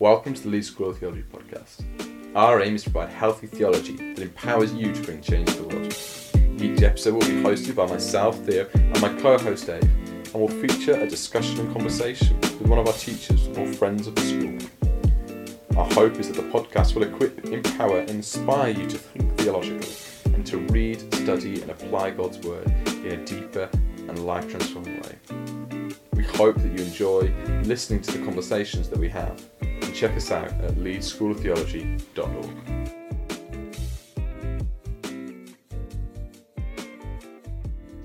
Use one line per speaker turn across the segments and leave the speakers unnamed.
Welcome to the Leeds School Theology podcast. Our aim is to provide healthy theology that empowers you to bring change to the world. Each episode will be hosted by myself, Theo, and my co host Dave, and will feature a discussion and conversation with one of our teachers or friends of the school. Our hope is that the podcast will equip, empower, and inspire you to think theologically and to read, study, and apply God's Word in a deeper and life transforming way. We hope that you enjoy listening to the conversations that we have check us out at leedschooloftheology.org.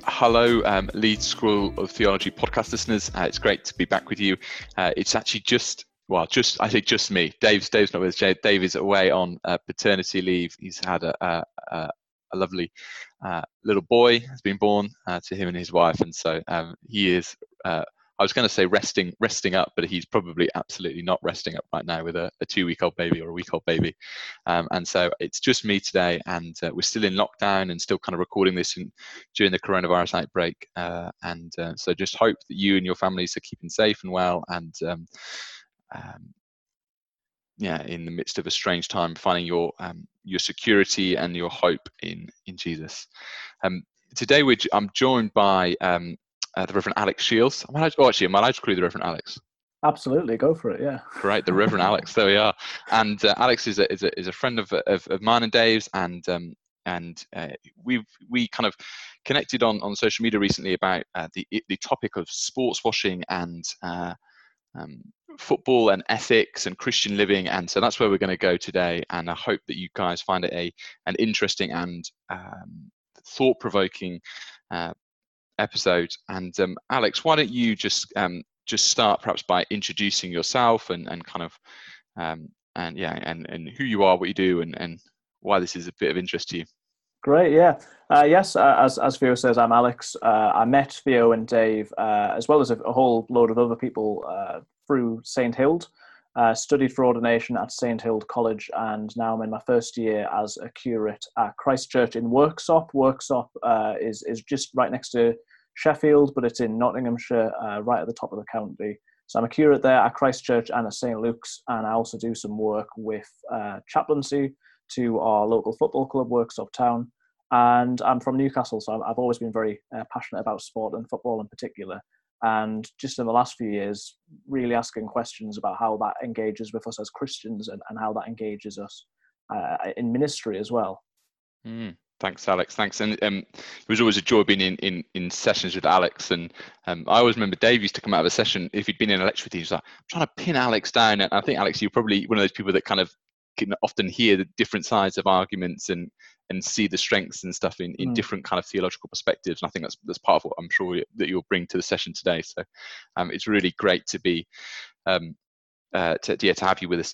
Hello, um, Leeds School of Theology podcast listeners. Uh, it's great to be back with you. Uh, it's actually just well, just I say just me. Dave's Dave's not with us. Dave is away on uh, paternity leave. He's had a, a, a, lovely uh, little boy has been born uh, to him and his wife, and so um, he is. I was going to say resting, resting up, but he's probably absolutely not resting up right now with a, a two-week-old baby or a week-old baby. Um, and so it's just me today, and uh, we're still in lockdown and still kind of recording this in, during the coronavirus outbreak. Uh, and uh, so just hope that you and your families are keeping safe and well, and um, um, yeah, in the midst of a strange time, finding your um, your security and your hope in in Jesus. Um, today, we I'm joined by um, uh, the Reverend Alex Shields. Am I allowed, oh, actually, am I allowed to call you the Reverend Alex?
Absolutely, go for it. Yeah.
Right, the Reverend Alex. There we are. And uh, Alex is a, is a is a friend of of, of mine and Dave's, and um, and uh, we we kind of connected on on social media recently about uh, the the topic of sports washing and. Uh, um, football and ethics and Christian living, and so that's where we're going to go today. And I hope that you guys find it a an interesting and um, thought provoking uh, episode. And um, Alex, why don't you just um, just start perhaps by introducing yourself and, and kind of um, and yeah and, and who you are, what you do, and, and why this is a bit of interest to you.
Great, yeah. Uh, yes, uh, as, as Theo says, I'm Alex. Uh, I met Theo and Dave, uh, as well as a, a, whole load of other people, uh, through St. Hild. Uh, studied for ordination at St. Hild College, and now I'm in my first year as a curate at Christchurch in Worksop. Worksop is, is just right next to Sheffield, but it's in Nottinghamshire, right at the top of the county. So I'm a curate there at Christ Church and at St. Luke's, and I also do some work with chaplaincy to our local football club, Worksop Town. And I'm from Newcastle, so I've always been very uh, passionate about sport and football in particular. And just in the last few years, really asking questions about how that engages with us as Christians and, and how that engages us uh, in ministry as well.
Mm. Thanks, Alex. Thanks. And um, it was always a joy being in, in, in sessions with Alex. And um, I always remember Dave used to come out of a session if he'd been in a lecture with you. He's like, I'm trying to pin Alex down. And I think, Alex, you're probably one of those people that kind of can often hear the different sides of arguments and and see the strengths and stuff in, in mm. different kind of theological perspectives. And I think that's that's part of what I'm sure that you'll bring to the session today. So um, it's really great to be um, uh, to, yeah, to have you with us.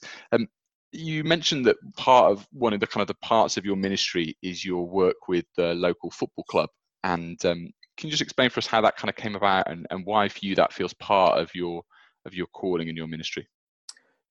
You mentioned that part of one of the kind of the parts of your ministry is your work with the local football club. And um, can you just explain for us how that kind of came about and, and why for you that feels part of your of your calling and your ministry?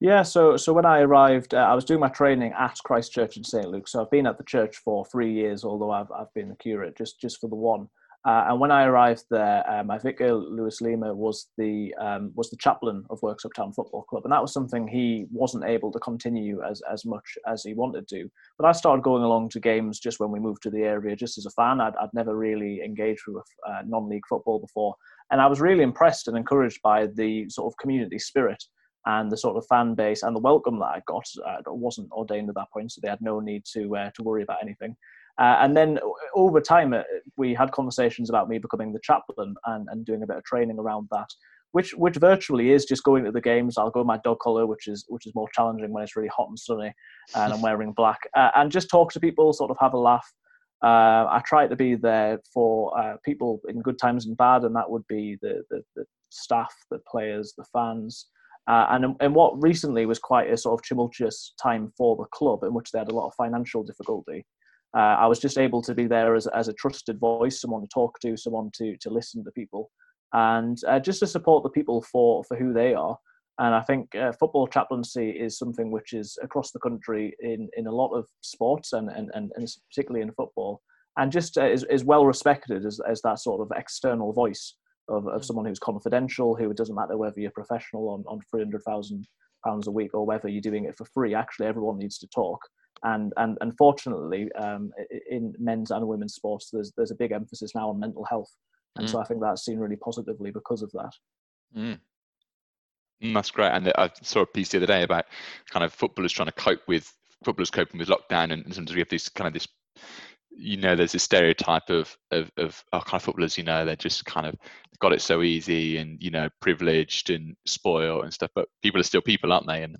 Yeah, so so when I arrived, uh, I was doing my training at Christ Church in St Luke. So I've been at the church for three years, although I've I've been the curate just just for the one. Uh, and when I arrived there, my vicar Lewis Lima was the um, was the chaplain of Worksop Town Football Club, and that was something he wasn't able to continue as as much as he wanted to. But I started going along to games just when we moved to the area, just as a fan. I'd, I'd never really engaged with uh, non-league football before, and I was really impressed and encouraged by the sort of community spirit and the sort of fan base and the welcome that I got. Uh, I wasn't ordained at that point, so they had no need to uh, to worry about anything. Uh, and then over time, uh, we had conversations about me becoming the chaplain and, and doing a bit of training around that, which which virtually is just going to the games. I'll go in my dog collar, which is which is more challenging when it's really hot and sunny, and I'm wearing black, uh, and just talk to people, sort of have a laugh. Uh, I try to be there for uh, people in good times and bad, and that would be the, the, the staff, the players, the fans, uh, and, and what recently was quite a sort of tumultuous time for the club in which they had a lot of financial difficulty. Uh, I was just able to be there as, as a trusted voice, someone to talk to, someone to, to listen to people, and uh, just to support the people for, for who they are. And I think uh, football chaplaincy is something which is across the country in, in a lot of sports and, and, and, and particularly in football, and just uh, is, is well respected as, as that sort of external voice of, of mm. someone who's confidential, who it doesn't matter whether you're professional on, on 300,000 pounds a week or whether you're doing it for free. Actually, everyone needs to talk. And and unfortunately, um, in men's and women's sports, there's there's a big emphasis now on mental health, and mm. so I think that's seen really positively because of that.
Mm. mm. That's great. And I saw a piece the other day about kind of footballers trying to cope with footballers coping with lockdown, and sometimes we have this kind of this you know there's this stereotype of of, of oh, kind of footballers you know they're just kind of got it so easy and you know privileged and spoiled and stuff but people are still people aren't they and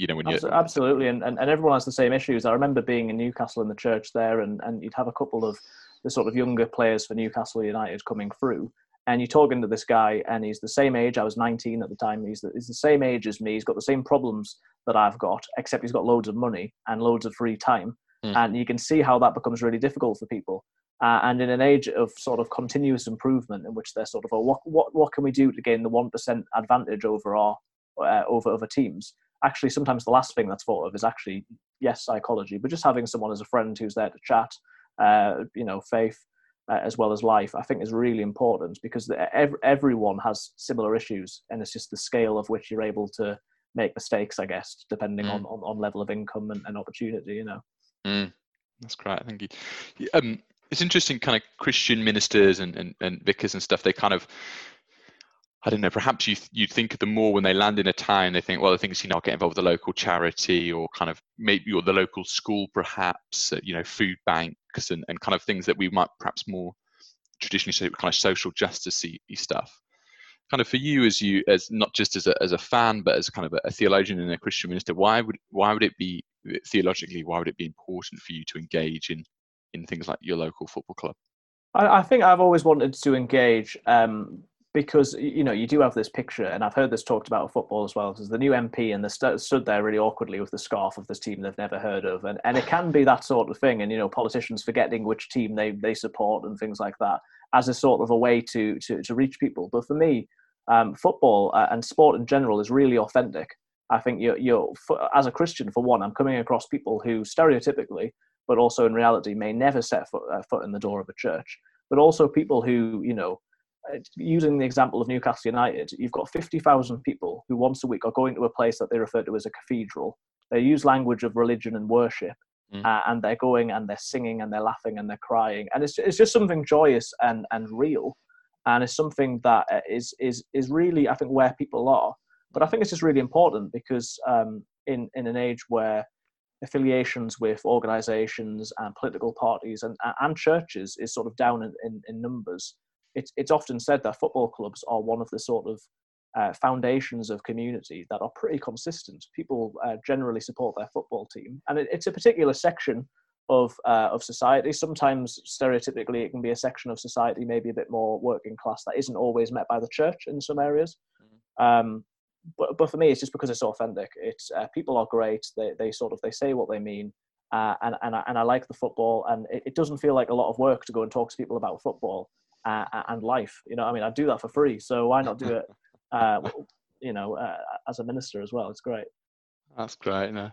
you know when you
absolutely and, and, and everyone has the same issues i remember being in newcastle in the church there and and you'd have a couple of the sort of younger players for newcastle united coming through and you're talking to this guy and he's the same age i was 19 at the time he's the, he's the same age as me he's got the same problems that i've got except he's got loads of money and loads of free time mm. and you can see how that becomes really difficult for people. Uh, and in an age of sort of continuous improvement, in which they're sort of, oh, what what what can we do to gain the one percent advantage over our uh, over other teams? Actually, sometimes the last thing that's thought of is actually yes, psychology, but just having someone as a friend who's there to chat, uh, you know, faith. Uh, as well as life, I think is really important because the, ev- everyone has similar issues, and it's just the scale of which you're able to make mistakes, I guess, depending mm. on, on, on level of income and, and opportunity. You know.
Mm, that's great. Thank you. Um, it's interesting, kind of Christian ministers and, and, and vicars and stuff. They kind of, I don't know. Perhaps you you think of them more when they land in a town. They think, well, the things you know, I'll get involved with the local charity or kind of maybe or the local school, perhaps uh, you know, food banks and, and kind of things that we might perhaps more traditionally say kind of social justice stuff kind of for you as you as not just as a, as a fan but as kind of a, a theologian and a christian minister why would why would it be theologically why would it be important for you to engage in in things like your local football club
i, I think i've always wanted to engage um, because you know you do have this picture and i've heard this talked about football as well because the new mp and they st- stood there really awkwardly with the scarf of this team they've never heard of and, and it can be that sort of thing and you know politicians forgetting which team they, they support and things like that as a sort of a way to to, to reach people but for me um, football uh, and sport in general is really authentic. I think you're, you're as a Christian, for one, I'm coming across people who stereotypically, but also in reality, may never set foot, uh, foot in the door of a church. But also people who, you know, using the example of Newcastle United, you've got 50,000 people who once a week are going to a place that they refer to as a cathedral. They use language of religion and worship, mm. uh, and they're going and they're singing and they're laughing and they're crying, and it's it's just something joyous and and real and it's something that uh, is is is really I think where people are. But I think it's just really important because um, in in an age where affiliations with organisations and political parties and and churches is sort of down in, in, in, numbers, it's it's often said that football clubs are one of the sort of uh, foundations of community that are pretty consistent. People uh, generally support their football team, and it, it's a particular section of uh, of society. Sometimes stereotypically, it can be a section of society, maybe a bit more working class, that isn't always met by the church in some areas. Mm-hmm. Um, but but for me, it's just because it's authentic. It's uh, people are great. They they sort of they say what they mean. Uh, and and I, and I like the football, and it, it, doesn't feel like a lot of work to go and talk to people about football uh, and life. You know, I mean, I do that for free, so why not do it? Uh, you know, uh, as a minister as well. It's great.
That's great. No.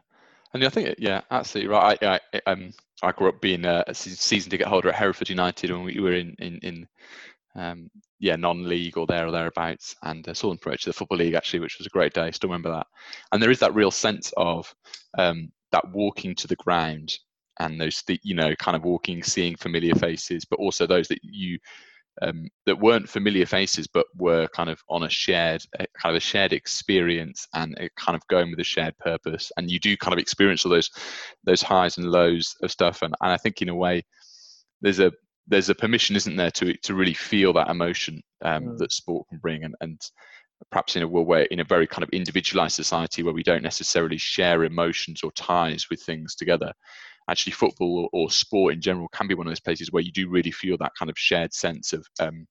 And I think, yeah, absolutely right. I, I, um, I grew up being a, season ticket holder at Hereford United when we were in, in, in um, yeah, non-league or there or thereabouts, and uh, saw them to the football league actually, which was a great day. Still remember that. And there is that real sense of um, that walking to the ground and those, th- you know, kind of walking, seeing familiar faces, but also those that you um, that weren't familiar faces but were kind of on a shared a kind of a shared experience and a kind of going with a shared purpose. And you do kind of experience all those those highs and lows of stuff. And, and i think in a way there's a there's a permission isn't there to to really feel that emotion um, mm. that sport can bring. And, and perhaps in a way in a very kind of individualized society where we don't necessarily share emotions or ties with things together actually football or, or, sport in general can be one of those places where you do really feel that kind of shared sense of um,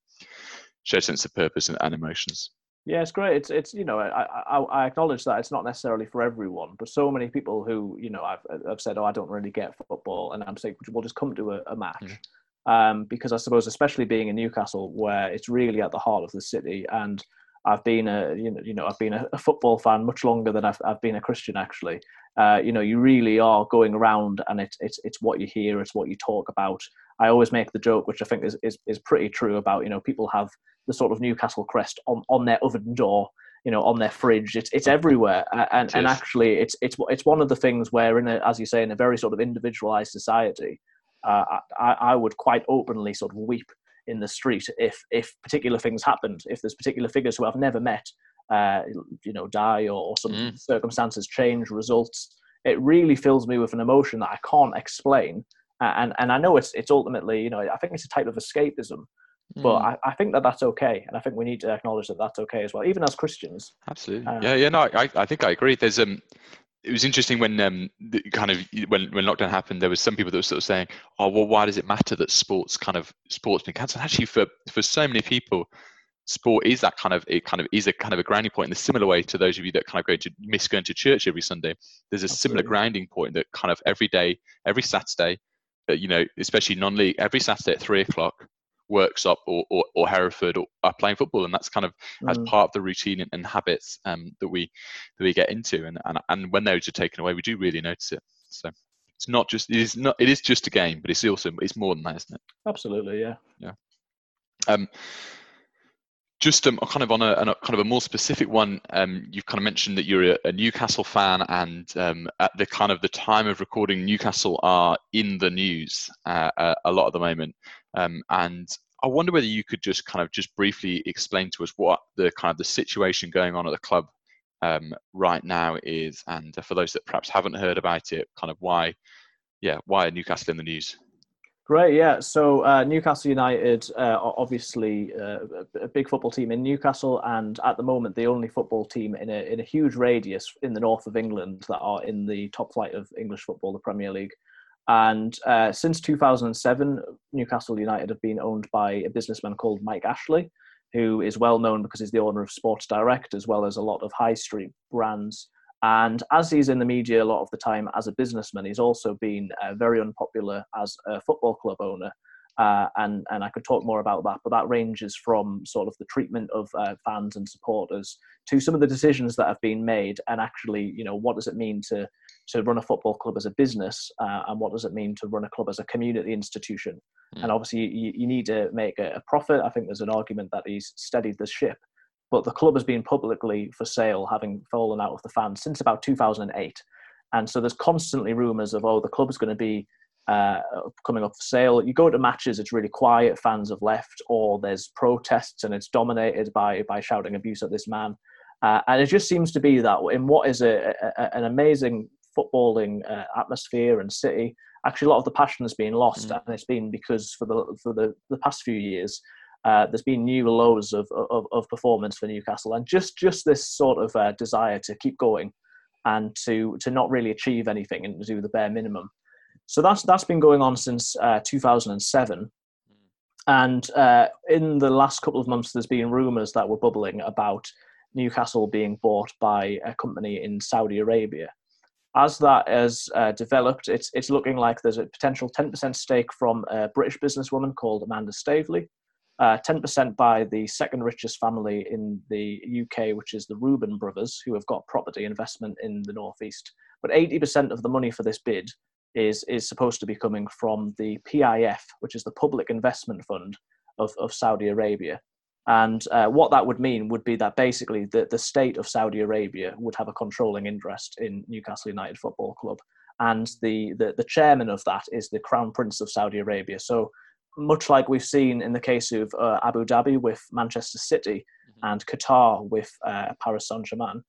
shared sense of purpose and, and, emotions.
Yeah, it's great. It's it's you know I, I, I acknowledge that it's not necessarily for everyone, but so many people who you know I've I've said oh I don't really get football, and I'm saying well just come to a, a match. Um, because I suppose, especially being in Newcastle, where it's really at the heart of the city, and I've been a you know you know I've been a, football fan much longer than I've I've been a Christian actually. Uh, you know you really are going around and it's it's it's what you hear, it's what you talk about. I always make the joke, which I think is is, is pretty true about you know people have the sort of Newcastle crest on on their oven door. you know on their fridge. It's it's everywhere, and and actually it's it's it's one of the things where in a, as you say in a very sort of individualized society, uh, I, I would quite openly sort of weep in the street if if particular things happened, if there's particular figures who I've never met, uh, you know, die or, or some mm. circumstances change, results. It really fills me with an emotion that I can't explain, and and I know it's it's ultimately you know I think it's a type of escapism, but mm. I, I think that that's okay, and I think we need to acknowledge that that's okay as well, even as Christians.
Absolutely, uh, yeah, yeah. No, I I think I agree. There's um it was interesting when um, kind of when, when lockdown happened there was some people that were sort of saying oh well why does it matter that sports kind of sports been cancelled actually for for so many people sport is that kind of it kind of is a kind of a grounding point in a similar way to those of you that kind of go to miss going to church every sunday there's a Absolutely. similar grounding point that kind of every day every saturday uh, you know especially non-league every saturday at three o'clock Worksop or, or, or Hereford or are playing football, and that's kind of mm. as part of the routine and, and habits um, that we that we get into. And, and and when those are taken away, we do really notice it. So it's not just it is not it is just a game, but it's also it's more than that, isn't it?
Absolutely, yeah.
Yeah. Um, just um, kind of on a, a, kind of a more specific one, um, you've kind of mentioned that you're a, a Newcastle fan, and um, at the kind of the time of recording, Newcastle are in the news uh, a, a lot at the moment. Um, and I wonder whether you could just kind of just briefly explain to us what the kind of the situation going on at the club um, right now is, and for those that perhaps haven't heard about it, kind of why, yeah, why are Newcastle in the news?
Great, yeah. So uh, Newcastle United, uh, obviously uh, a big football team in Newcastle, and at the moment the only football team in a in a huge radius in the north of England that are in the top flight of English football, the Premier League. And uh, since 2007, Newcastle United have been owned by a businessman called Mike Ashley, who is well known because he's the owner of Sports Direct as well as a lot of high street brands. And as he's in the media a lot of the time as a businessman, he's also been uh, very unpopular as a football club owner. Uh, and and I could talk more about that, but that ranges from sort of the treatment of uh, fans and supporters to some of the decisions that have been made, and actually, you know, what does it mean to to run a football club as a business, uh, and what does it mean to run a club as a community institution? Mm. And obviously, you, you need to make a, a profit. I think there's an argument that he's steadied the ship, but the club has been publicly for sale, having fallen out of the fans since about 2008. And so there's constantly rumours of, oh, the club's going to be uh, coming up for sale. You go to matches, it's really quiet, fans have left, or there's protests and it's dominated by, by shouting abuse at this man. Uh, and it just seems to be that in what is a, a an amazing footballing uh, atmosphere and city, actually a lot of the passion has been lost, mm. and it's been because for the for the, the past few years, uh, there's been new lows of, of, of, performance for Newcastle, and just just this sort of uh, desire to keep going and to to not really achieve anything and do the bare minimum. So that's that's been going on since uh, 2007. And uh, in the last couple of months, there's been rumours that were bubbling about Newcastle being bought by a company in Saudi Arabia. As that has uh, developed, it's it's looking like there's a potential 10% stake from a British businesswoman called Amanda Staveley, uh, 10% by the second richest family in the UK, which is the Reuben brothers, who have got property investment in the Northeast. But 80% of the money for this bid is, is supposed to be coming from the PIF, which is the Public Investment Fund of, of Saudi Arabia. And uh, what that would mean would be that basically the, the state of Saudi Arabia would have a controlling interest in Newcastle United Football Club. And the, the, the chairman of that is the Crown Prince of Saudi Arabia. So much like we've seen in the case of uh, Abu Dhabi with Manchester City mm-hmm. and Qatar with uh, Paris Saint Germain,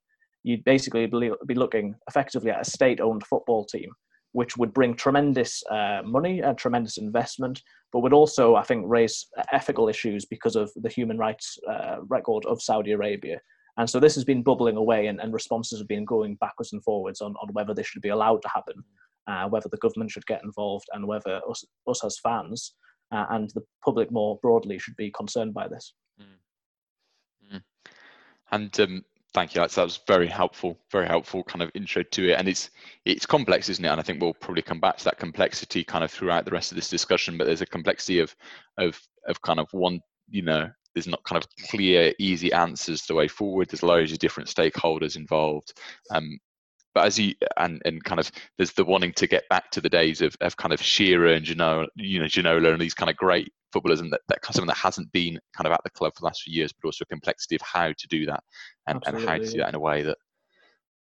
you'd basically be looking effectively at a state owned football team, which would bring tremendous uh, money and tremendous investment, but would also, I think, raise ethical issues because of the human rights uh, record of Saudi Arabia. And so this has been bubbling away, and, and responses have been going backwards and forwards on, on whether this should be allowed to happen, uh, whether the government should get involved, and whether us, us as fans uh, and the public more broadly should be concerned by this. Mm.
Mm. And um, thank you. That was very helpful, very helpful kind of intro to it. And it's it's complex, isn't it? And I think we'll probably come back to that complexity kind of throughout the rest of this discussion. But there's a complexity of of of kind of one, you know, there's not kind of clear, easy answers the way forward. There's loads of different stakeholders involved. Um, but as you and and kind of there's the wanting to get back to the days of, of kind of Shearer and Ginola, you know Ginola and these kind of great footballers and that, that someone that hasn't been kind of at the club for the last few years, but also a complexity of how to do that and, and how to do that in a way that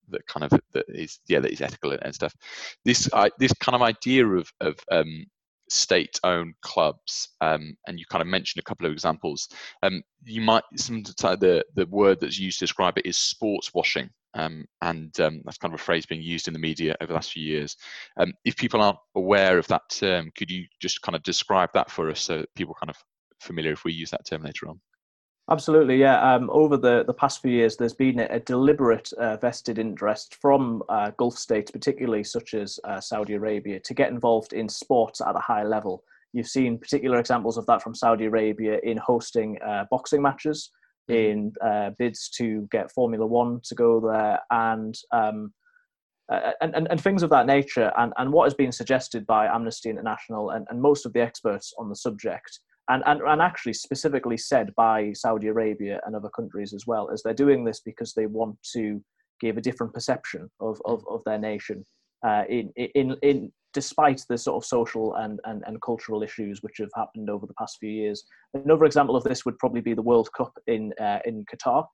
that kind of that is yeah that is ethical and, and stuff. This uh, this kind of idea of of um, state-owned clubs, um, and you kind of mentioned a couple of examples. Um, you might sometimes the the word that's used to describe it is sports washing, um, and um, that's kind of a phrase being used in the media over the last few years. Um, if people aren't aware of that term, could you just kind of describe that for us so people kind of familiar if we use that term later on?
Absolutely, yeah. Um, over the, the past few years, there's been a, a deliberate uh, vested interest from uh, Gulf states, particularly such as uh, Saudi Arabia, to get involved in sports at a high level. You've seen particular examples of that from Saudi Arabia in hosting uh, boxing matches. In uh, bids to get Formula One to go there, and um, and, and, and, things of that nature. And, and what has been suggested by Amnesty International and, and most of the experts on the subject and, and, and actually specifically said by Saudi Arabia and other countries as well, as they're doing this because they want to give a different perception of, of, of their nation uh, in, in, in, despite the sort of social and, and, and cultural issues which have happened over the past few years. Another example of this would probably be the World Cup in, uh, in Qatar.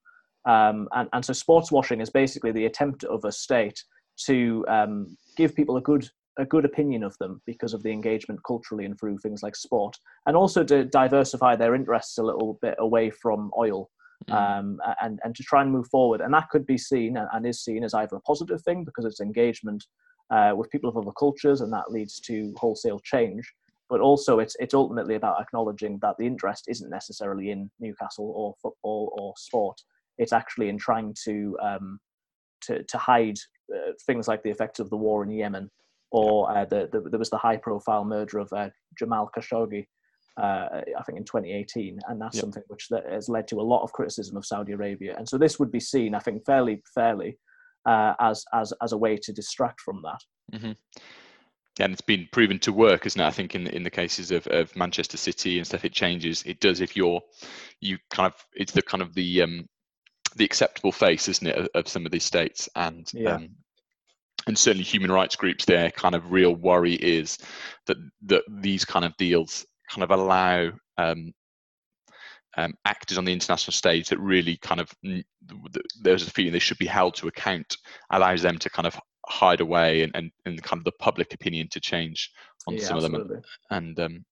Um, and, and so sports washing is basically the attempt of a state to um, give people a good a good opinion of them because of the engagement culturally and through things like sport, and also to diversify their interests a little bit away from oil. Mm. Um, and and to try and move forward, and that could be seen and is seen as either a positive thing because it's engagement uh, with people of other cultures, and that leads to wholesale change. But also, it's it's ultimately about acknowledging that the interest isn't necessarily in Newcastle or football or sport. It's actually in trying to um, to to hide uh, things like the effects of the war in Yemen or uh, the, the, there was the high profile murder of uh, Jamal Khashoggi, uh, I think in 2018, and that's yep. something which has led to a lot of criticism of Saudi Arabia. And so this would be seen, I think, fairly fairly uh, as as as a way to distract from that.
Mm-hmm. And it's been proven to work, isn't it? I think in the, in the cases of, of Manchester City and stuff, it changes. It does if you're you kind of it's the kind of the um, the acceptable face, isn't it, of, of some of these states, and yeah. um, and certainly human rights groups their kind of real worry is that that these kind of deals kind of allow um, um, actors on the international stage that really kind of there's a feeling they should be held to account allows them to kind of hide away and, and, and kind of the public opinion to change on yeah, some absolutely. of them and um,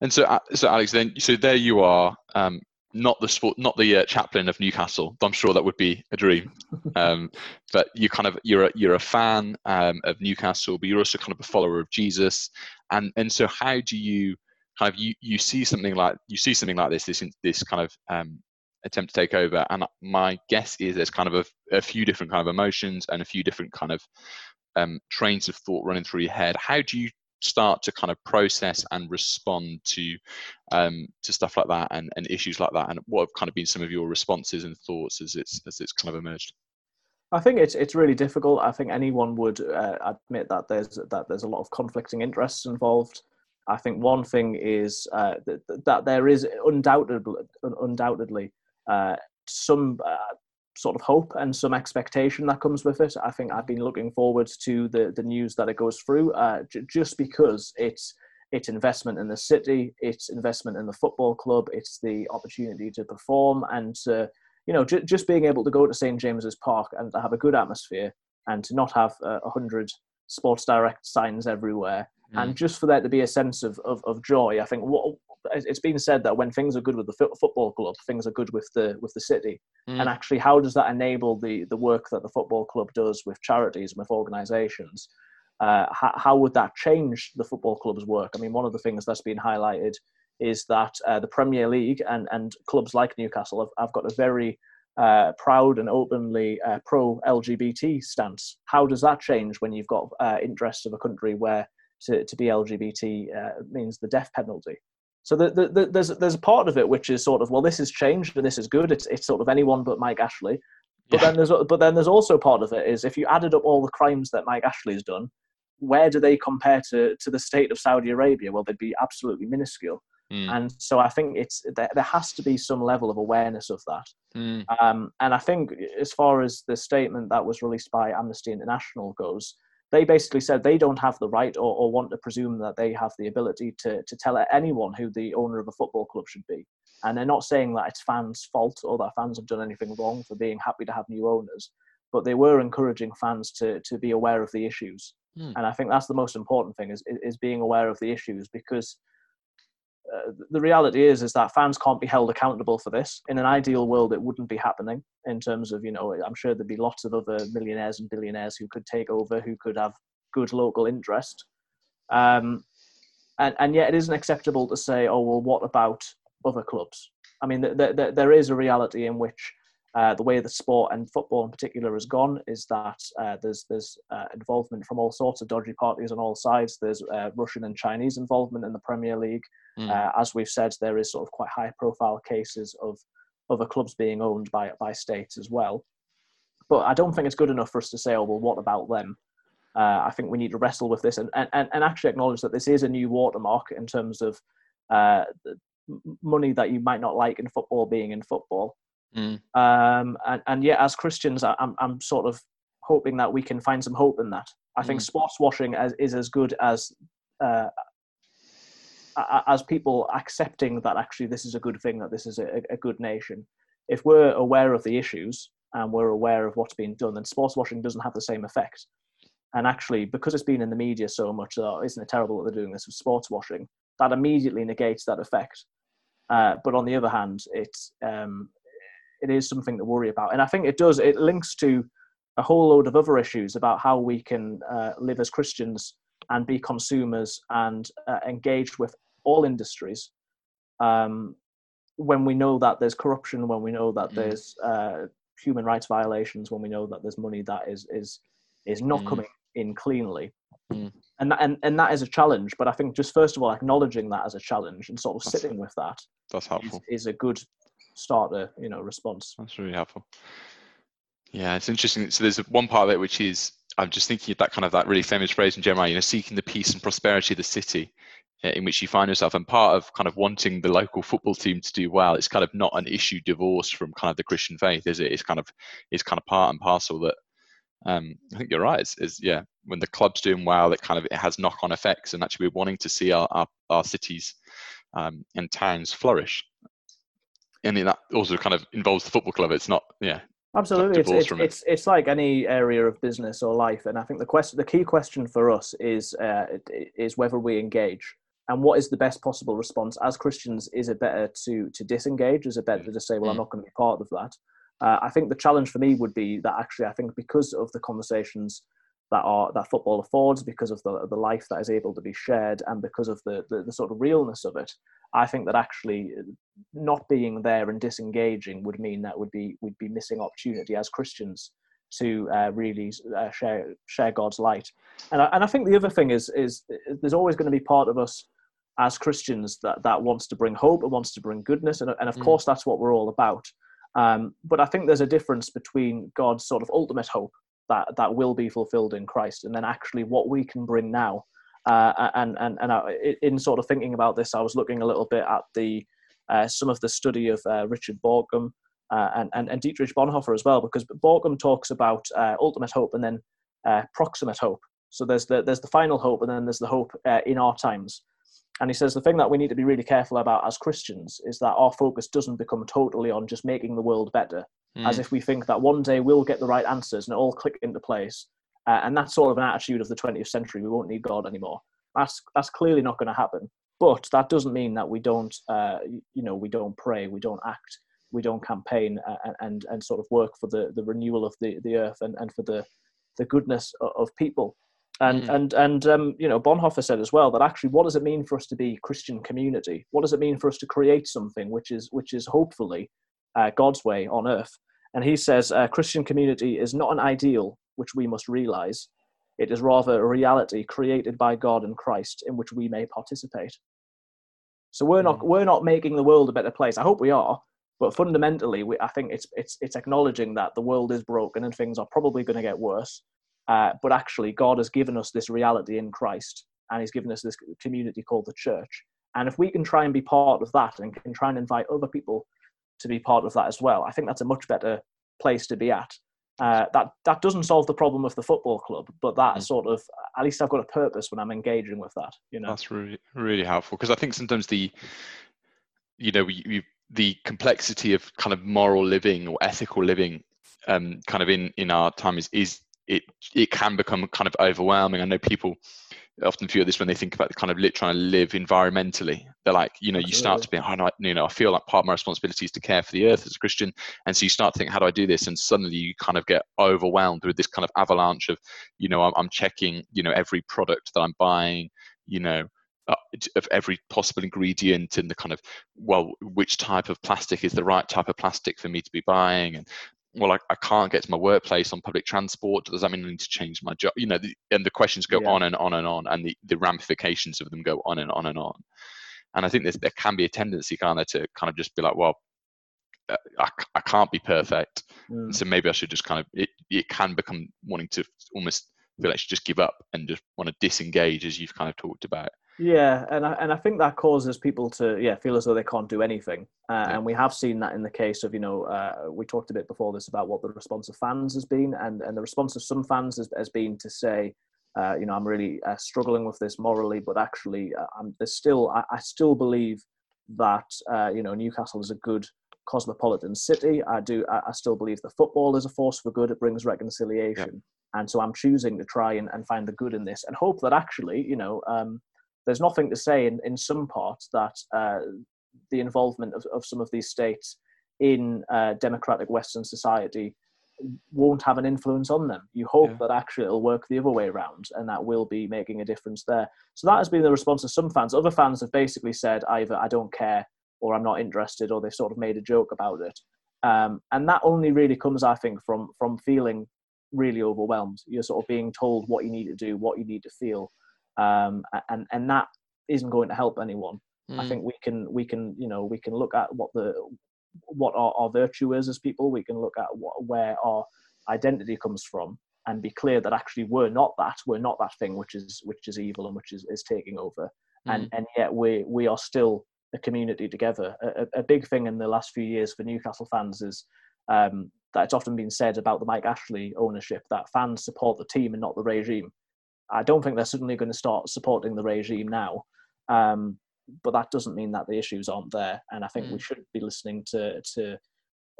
and so uh, so Alex then so there you are um, not the sport, not the uh, chaplain of Newcastle. I'm sure that would be a dream. Um, but you kind of you're a, you're a fan um, of Newcastle, but you're also kind of a follower of Jesus. And and so how do you kind of you you see something like you see something like this this this kind of um, attempt to take over? And my guess is there's kind of a, a few different kind of emotions and a few different kind of um, trains of thought running through your head. How do you start to kind of process and respond to um, to stuff like that and, and issues like that and what have kind of been some of your responses and thoughts as it's as it's kind of emerged
I think it's it's really difficult. I think anyone would uh, admit that there's that there's a lot of conflicting interests involved. I think one thing is uh, that, that there is undoubtedly undoubtedly uh, some uh, sort of hope and some expectation that comes with it. I think I've been looking forward to the the news that it goes through, uh, j- just because it's it's investment in the city, it's investment in the football club, it's the opportunity to perform and you know j- just being able to go to St James's Park and have a good atmosphere and to not have a uh, hundred Sports Direct signs everywhere. Mm. And just for there to be a sense of, of, of joy, I think what it's been said that when things are good with the football club, things are good with the with the city. Mm. And actually, how does that enable the the work that the football club does with charities and with organisations? Uh, how, how, would that change the football club's work? I mean, one of the things that's been highlighted is that uh, the Premier League and and clubs like Newcastle have, have got a very uh, proud and openly uh, pro LGBT stance. How does that change when you've got uh, interests of a country where to, to be LGBT uh, means the death penalty? So the, the, the, there's there's a part of it which is sort of well, this has changed and this is good. It's it's sort of anyone but Mike Ashley. But yeah. then there's but then there's also part of it is if you added up all the crimes that Mike Ashley's done, where do they compare to to the state of Saudi Arabia? Well, they'd be absolutely minuscule. Mm. And so I think it's there, there has to be some level of awareness of that. Mm. Um, and I think as far as the statement that was released by Amnesty International goes, they basically said they don't have the right or, or want to presume that they have the ability to, to tell anyone who the owner of a football club should be. And they're not saying that it's fans' fault or that fans have done anything wrong for being happy to have new owners, but they were encouraging fans to, to be aware of the issues. Mm. And I think that's the most important thing is, is being aware of the issues because uh, the reality is is that fans can't be held accountable for this. In an ideal world, it wouldn't be happening. In terms of you know, I'm sure there'd be lots of other millionaires and billionaires who could take over, who could have good local interest. Um, and and yet, it isn't acceptable to say, oh well, what about other clubs? I mean, th- th- there is a reality in which uh, the way the sport and football in particular has gone is that uh, there's there's uh, involvement from all sorts of dodgy parties on all sides. There's uh, Russian and Chinese involvement in the Premier League. Mm. as we've said, there is sort of quite high profile cases of other clubs being owned by by states as well. But I don't think it's good enough for us to say, oh well, what about them? Uh, I think we need to wrestle with this and, and, and actually acknowledge that this is a new watermark in terms of money that you might not like in football being in football. Mm. Um, and, and yet, as Christians, I'm, I'm sort of hoping that we can find some hope in that. I think mm. sports washing as, is as good as uh, as people accepting that actually this is a good thing, that this is a, a, good nation. If we're aware of the issues and we're aware of what's being done, then sports washing doesn't have the same effect. And actually, because it's been in the media so much, oh, isn't it terrible that they're doing this with sports washing? That immediately negates that effect. Uh, but on the other hand, it um, it is something to worry about. And I think it does, it links to a whole load of other issues about how we can uh, live as Christians and be consumers and uh, engage with all industries. Um, when we know that there's corruption, when we know that mm. there's uh, human rights violations, when we know that there's money that is is is not mm. coming in cleanly, mm. and that, and and that is a challenge. But I think just first of all acknowledging that as a challenge and sort of that's, sitting with that
that's helpful
is, is a good starter, you know, response.
That's really helpful. Yeah, it's interesting. So there's one part of it which is I'm just thinking of that kind of that really famous phrase in Jeremiah, you know, seeking the peace and prosperity of the city uh, in which you find yourself. And part of kind of wanting the local football team to do well, it's kind of not an issue divorced from kind of the Christian faith, is it? It's kind of it's kind of part and parcel that um, I think you're right. Is, is yeah, when the club's doing well, it kind of it has knock-on effects, and actually we're wanting to see our our, our cities um, and towns flourish and that also kind of involves the football club. It's not, yeah.
Absolutely, it's it's, it's, it's like any area of business or life, and I think the question, the key question for us is uh, is whether we engage, and what is the best possible response as Christians? Is it better to to disengage? Is it better to say, well, I'm mm. not going to be part of that? Uh, I think the challenge for me would be that actually, I think because of the conversations that are that football affords, because of the the life that is able to be shared, and because of the, the, the sort of realness of it, I think that actually uh, not being there and disengaging would mean that would be we'd be missing opportunity as Christians to uh, really uh, share share God's light. And I, and I think the other thing is is there's always going to be part of us as Christians that that wants to bring hope and wants to bring goodness, and and of mm. course that's what we're all about. Um, but I think there's a difference between God's sort of ultimate hope that that will be fulfilled in Christ, and then actually what we can bring now uh, and and and I, in sort of thinking about this, I was looking a little bit at the uh, some of the study of uh, Richard Bauckham uh, and, and and Dietrich Bonhoeffer as well, because Bauckham talks about uh, ultimate hope and then uh, proximate hope. So there's the there's the final hope, and then there's the hope in our times. And he says the thing that we need to be really careful about as Christians is that our focus doesn't become totally on just making the world better, mm. as if we think that one day we'll get the right answers and it all click into place uh, and that's sort of an attitude of the 20th century. We won't need God anymore. That's that's clearly not going to happen. But that doesn't mean that we don't, uh, you know, we don't pray, we don't act, we don't campaign, uh, and and sort of work for the, the renewal of the, the earth and, and for the the goodness of people. And mm. and and um, you know, Bonhoeffer said as well that actually, what does it mean for us to be Christian community? What does it mean for us to create something which is which is hopefully uh, God's way on earth? And he says, uh, Christian community is not an ideal, which we must realize. It is rather a reality created by God and Christ in which we may participate. So we're not hmm. we're not making the world a better place. I hope we are, but fundamentally, we, I think it's it's it's acknowledging that the world is broken and things are probably going to get worse. Uh, but actually, God has given us this reality in Christ, and He's given us this community called the church. And if we can try and be part of that, and can try and invite other people to be part of that as well, I think that's a much better place to be at Uh, that that doesn't solve the problem of the football club, but that
Mm.
sort of at least I've got a purpose when I'm engaging with that. You know.
That's really really helpful because I think sometimes the you know we, we the complexity of kind of moral living or ethical living um, kind of in in our time is is it it can become kind of overwhelming. I know people often feel this when they think about the kind of lit trying to live environmentally. They're like, you know, you start to be, oh, no, you know, I feel like part of my responsibility is to care for the earth as a Christian, and so you start to think, how do I do this? And suddenly you kind of get overwhelmed with this kind of avalanche of, you know, I'm, I'm checking, you know, every product that I'm buying, you know, uh, of every possible ingredient and the kind of well which type of plastic is the right type of plastic for me to be buying and well I, I can't get to my workplace on public transport. Does that mean i need to change my job? You know the, and the questions go
Yeah.
on and on and on and the, the ramifications of them go on and on and on. And i think there's, there can be a tendency kind of to kind of just be like well I, I, I can't be perfect.
Mm.
so maybe i should just kind of it, it can become wanting to almost feel like I just give up and just want to disengage as you've kind of talked about
Yeah, and I, and I think that causes people to yeah feel as though they can't do anything, uh,
Yeah.
and we have seen that in the case of you know uh, we talked a bit before this about what the response of fans has been, and and the response of some fans has, has been to say, uh, you know, I'm really uh, struggling with this morally, but actually, uh, I'm there's still I, I still believe that uh, you know Newcastle is a good cosmopolitan city. I do I, I still believe the football is a force for good. It brings reconciliation, and so I'm choosing to try and, and find the good in this, and hope that actually you know. Um, there's nothing to say in, in some parts that uh, the involvement of, of some of these states in uh, democratic Western society won't have an influence on them. You hope
Yeah.
that actually it'll work the other way around and that will be making a difference there. So that has been the response of some fans. Other fans have basically said either I don't care or I'm not interested or they've sort of made a joke about it. Um, and that only really comes, I think, from from feeling really overwhelmed. You're sort of being told what you need to do, what you need to feel um, and and that isn't going to help anyone. I
Mm.
think we can we can you know we can look at what the what our, our virtue is as people. We can look at what, where our identity comes from and be clear that actually we're not that. We're not that thing which is which is evil and which is, is taking over. And and yet we we are still a community together. A, a- a big thing in the last few years for Newcastle fans is um, that it's often been said about the Mike Ashley ownership that fans support the team and not the regime. I don't think they're suddenly going to start supporting the regime now. Um, but that doesn't mean that the issues aren't there. And I think we should be listening to, to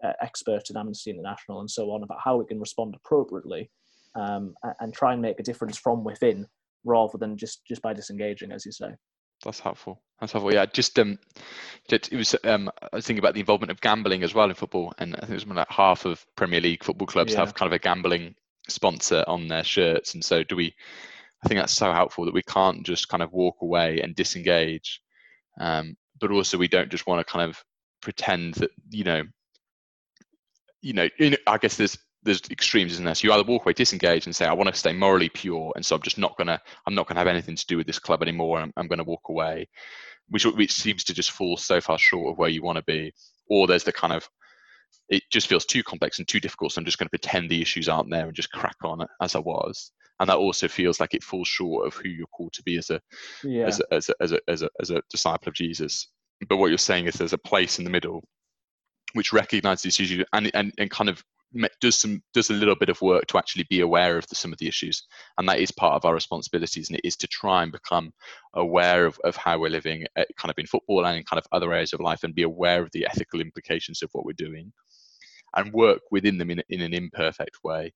uh, experts in Amnesty International and so on about how we can respond appropriately um, and try and make a difference from within rather than just, just by disengaging, as you say.
That's helpful. That's helpful. Yeah, just um, it was um, I was thinking about the involvement of gambling as well in football, and I think it was like half of Premier League football clubs
Yeah.
have kind of a gambling sponsor on their shirts, and so do we. I think that's so helpful that we can't just kind of walk away and disengage, um, but also we don't just want to kind of pretend that you know, you know, know, I guess there's there's extremes in there. So you either walk away, disengage, and say, I want to stay morally pure, and so I'm just not gonna, I'm not gonna have anything to do with this club anymore. I'm, I'm gonna walk away, which which seems to just fall so far short of where you want to be. Or there's the kind of, it just feels too complex and too difficult, so I'm just going to pretend the issues aren't there and just crack on as I was. And that also feels like it falls short of who you're called to be as a
Yeah.
as a, as a, as a, as a, as a disciple of Jesus. But what you're saying is there's a place in the middle which recognizes this issue and, and, and kind of does some does a little bit of work to actually be aware of the, some of the issues and that is part of our responsibilities and it is to try and become aware of, of how we're living uh, kind of in football and in kind of other areas of life and be aware of the ethical implications of what we're doing and work within them in, in an imperfect way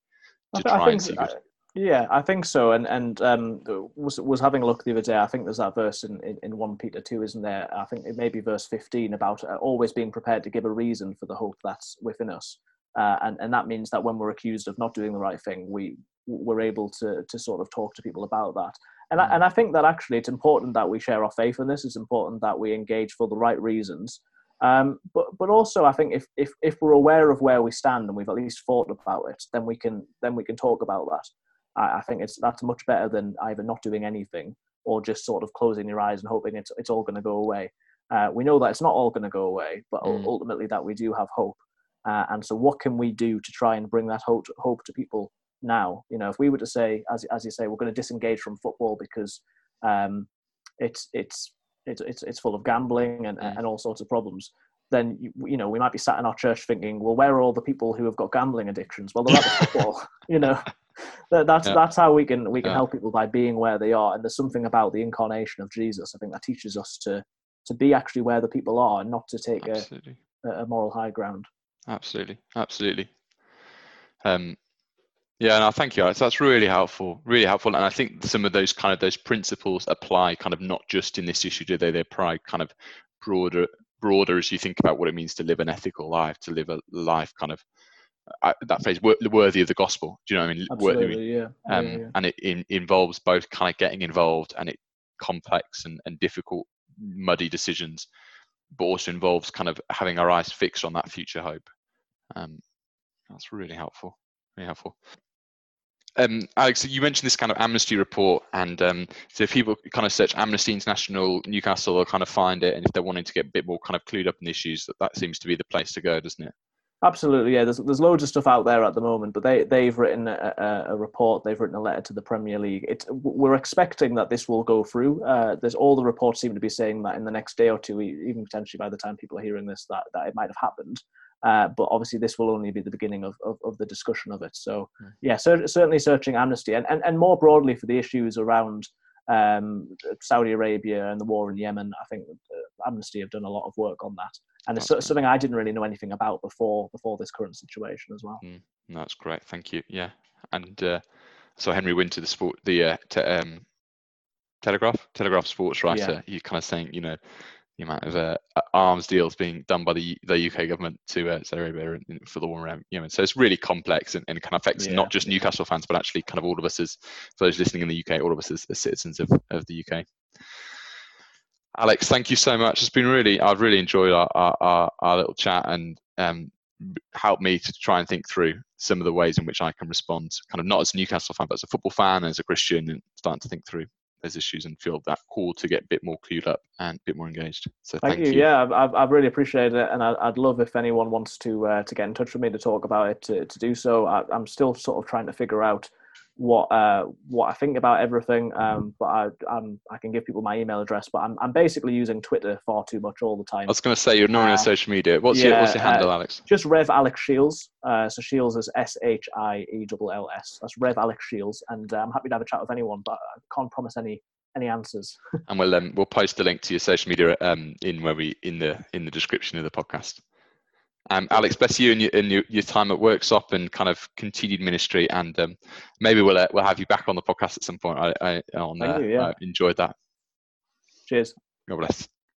to
I
try
think
and see
I-
good.
Yeah, I think so. And and um, was was having a look the other day. I think there's that verse in, in, in one Peter two, isn't there? I think it may be verse fifteen about uh, always being prepared to give a reason for the hope that's within us. Uh, and and that means that when we're accused of not doing the right thing, we we're able to to sort of talk to people about that. And I, and I think that actually it's important that we share our faith in this. It's important that we engage for the right reasons. Um, but but also I think if, if if we're aware of where we stand and we've at least thought about it, then we can then we can talk about that. I, I think it's that's much better than either not doing anything or just sort of closing your eyes and hoping it's it's all going to go away. Uh, we know that it's not all going to go away, but
Mm.
ultimately that we do have hope. Uh, and so, what can we do to try and bring that hope hope to people now? You know, if we were to say, as as you say, we're going to disengage from football because um, it's it's it's it's it's full of gambling and,
Mm.
and all sorts of problems. then you, you know we might be sat in our church thinking, well, where are all the people who have got gambling addictions? Well, they're at the football. you know, that, that's
Yeah.
that's how we can we can
Yeah.
help people by being where they are. And there's something about the incarnation of Jesus. I think that teaches us to to be actually where the people are and not to take a, a moral high ground.
Absolutely, absolutely. Um, yeah, and no, thank you. Alex. That's really helpful, really helpful. And I think some of those kind of those principles apply kind of not just in this issue, do they? They apply kind of broader, broader as you think about what it means to live an ethical life, to live a life kind of uh, that phrase wor- worthy of the gospel. Do you know what I mean? Worthy-
Absolutely, yeah. Yeah,
um,
yeah.
and it in, involves both kind of getting involved and it complex and, and difficult muddy decisions but also involves kind of having our eyes fixed on that future hope um, that's really helpful really helpful um, Alex, you mentioned this kind of amnesty report, and um, so if people kind of search Amnesty International Newcastle, they'll kind of find it, and if they're wanting to get a bit more kind of clued up in the issues, that, that seems to be the place to go, doesn't it?
Absolutely, yeah. There's there's loads of stuff out there at the moment, but they they've written a, a, report. They've written a letter to the Premier League. It we're expecting that this will go through. Uh, there's all the reports seem to be saying that in the next day or two, even potentially by the time people are hearing this, that that it might have happened. Uh, but obviously, this will only be the beginning of, of, of the discussion of it. So,
Mm.
yeah, cer- certainly searching amnesty and, and, and more broadly for the issues around um, Saudi Arabia and the war in Yemen. I think uh, Amnesty have done a lot of work on that, and it's
That's
so-
great.
something I didn't really know anything about before before this current situation as well.
No, That's great, thank you. Yeah, and uh, so Henry Winter, the sport, the uh, te- um, Telegraph, Telegraph sports writer, he kind of saying, you know, the amount of uh, arms deals being done by the the UK government to uh, Saudi Arabia for the war around Yemen. So it's really complex and, and kind of affects
Yeah,
not just
yeah.
Newcastle fans, but actually kind of all of us as for those listening in the UK, all of us as, as citizens of, of the UK. Alex, thank you so much. It's been really, I've really enjoyed our, our, our, our little chat and um, helped me to try and think through some of the ways in which I can respond, kind of not as a Newcastle fan, but as a football fan, as a Christian, and starting to think through those issues and feel that call to get a bit more clued up and a bit more engaged. So
Thank,
thank,
you. Yeah, I've, I've, really appreciated it, and I'd love if anyone wants to uh, to get in touch with me to talk about it to, to do so. I, I'm still sort of trying to figure out what uh, what I think about everything, um, but I I'm, I can give people my email address. But I'm I'm basically using Twitter far too much all the time.
I was going to say you're normally
Uh,
on social media. What's your What's your
yeah, uh,
handle, Alex?
Just Rev Alex Shiells. Uh, so Shiells is S H I E L L S. That's Rev Alex Shiells, and uh, I'm happy to have a chat with anyone, but I can't promise any any answers.
And we'll um, we'll post the link to your social media um, in where we in the in the description of the podcast. Um, Alex, bless you and your, and your, your time at Worksop and kind of continued ministry, and um, maybe we'll uh, we'll have you back on the podcast at some point. I, I on uh,
you, yeah.
I enjoyed that.
Cheers.
God bless.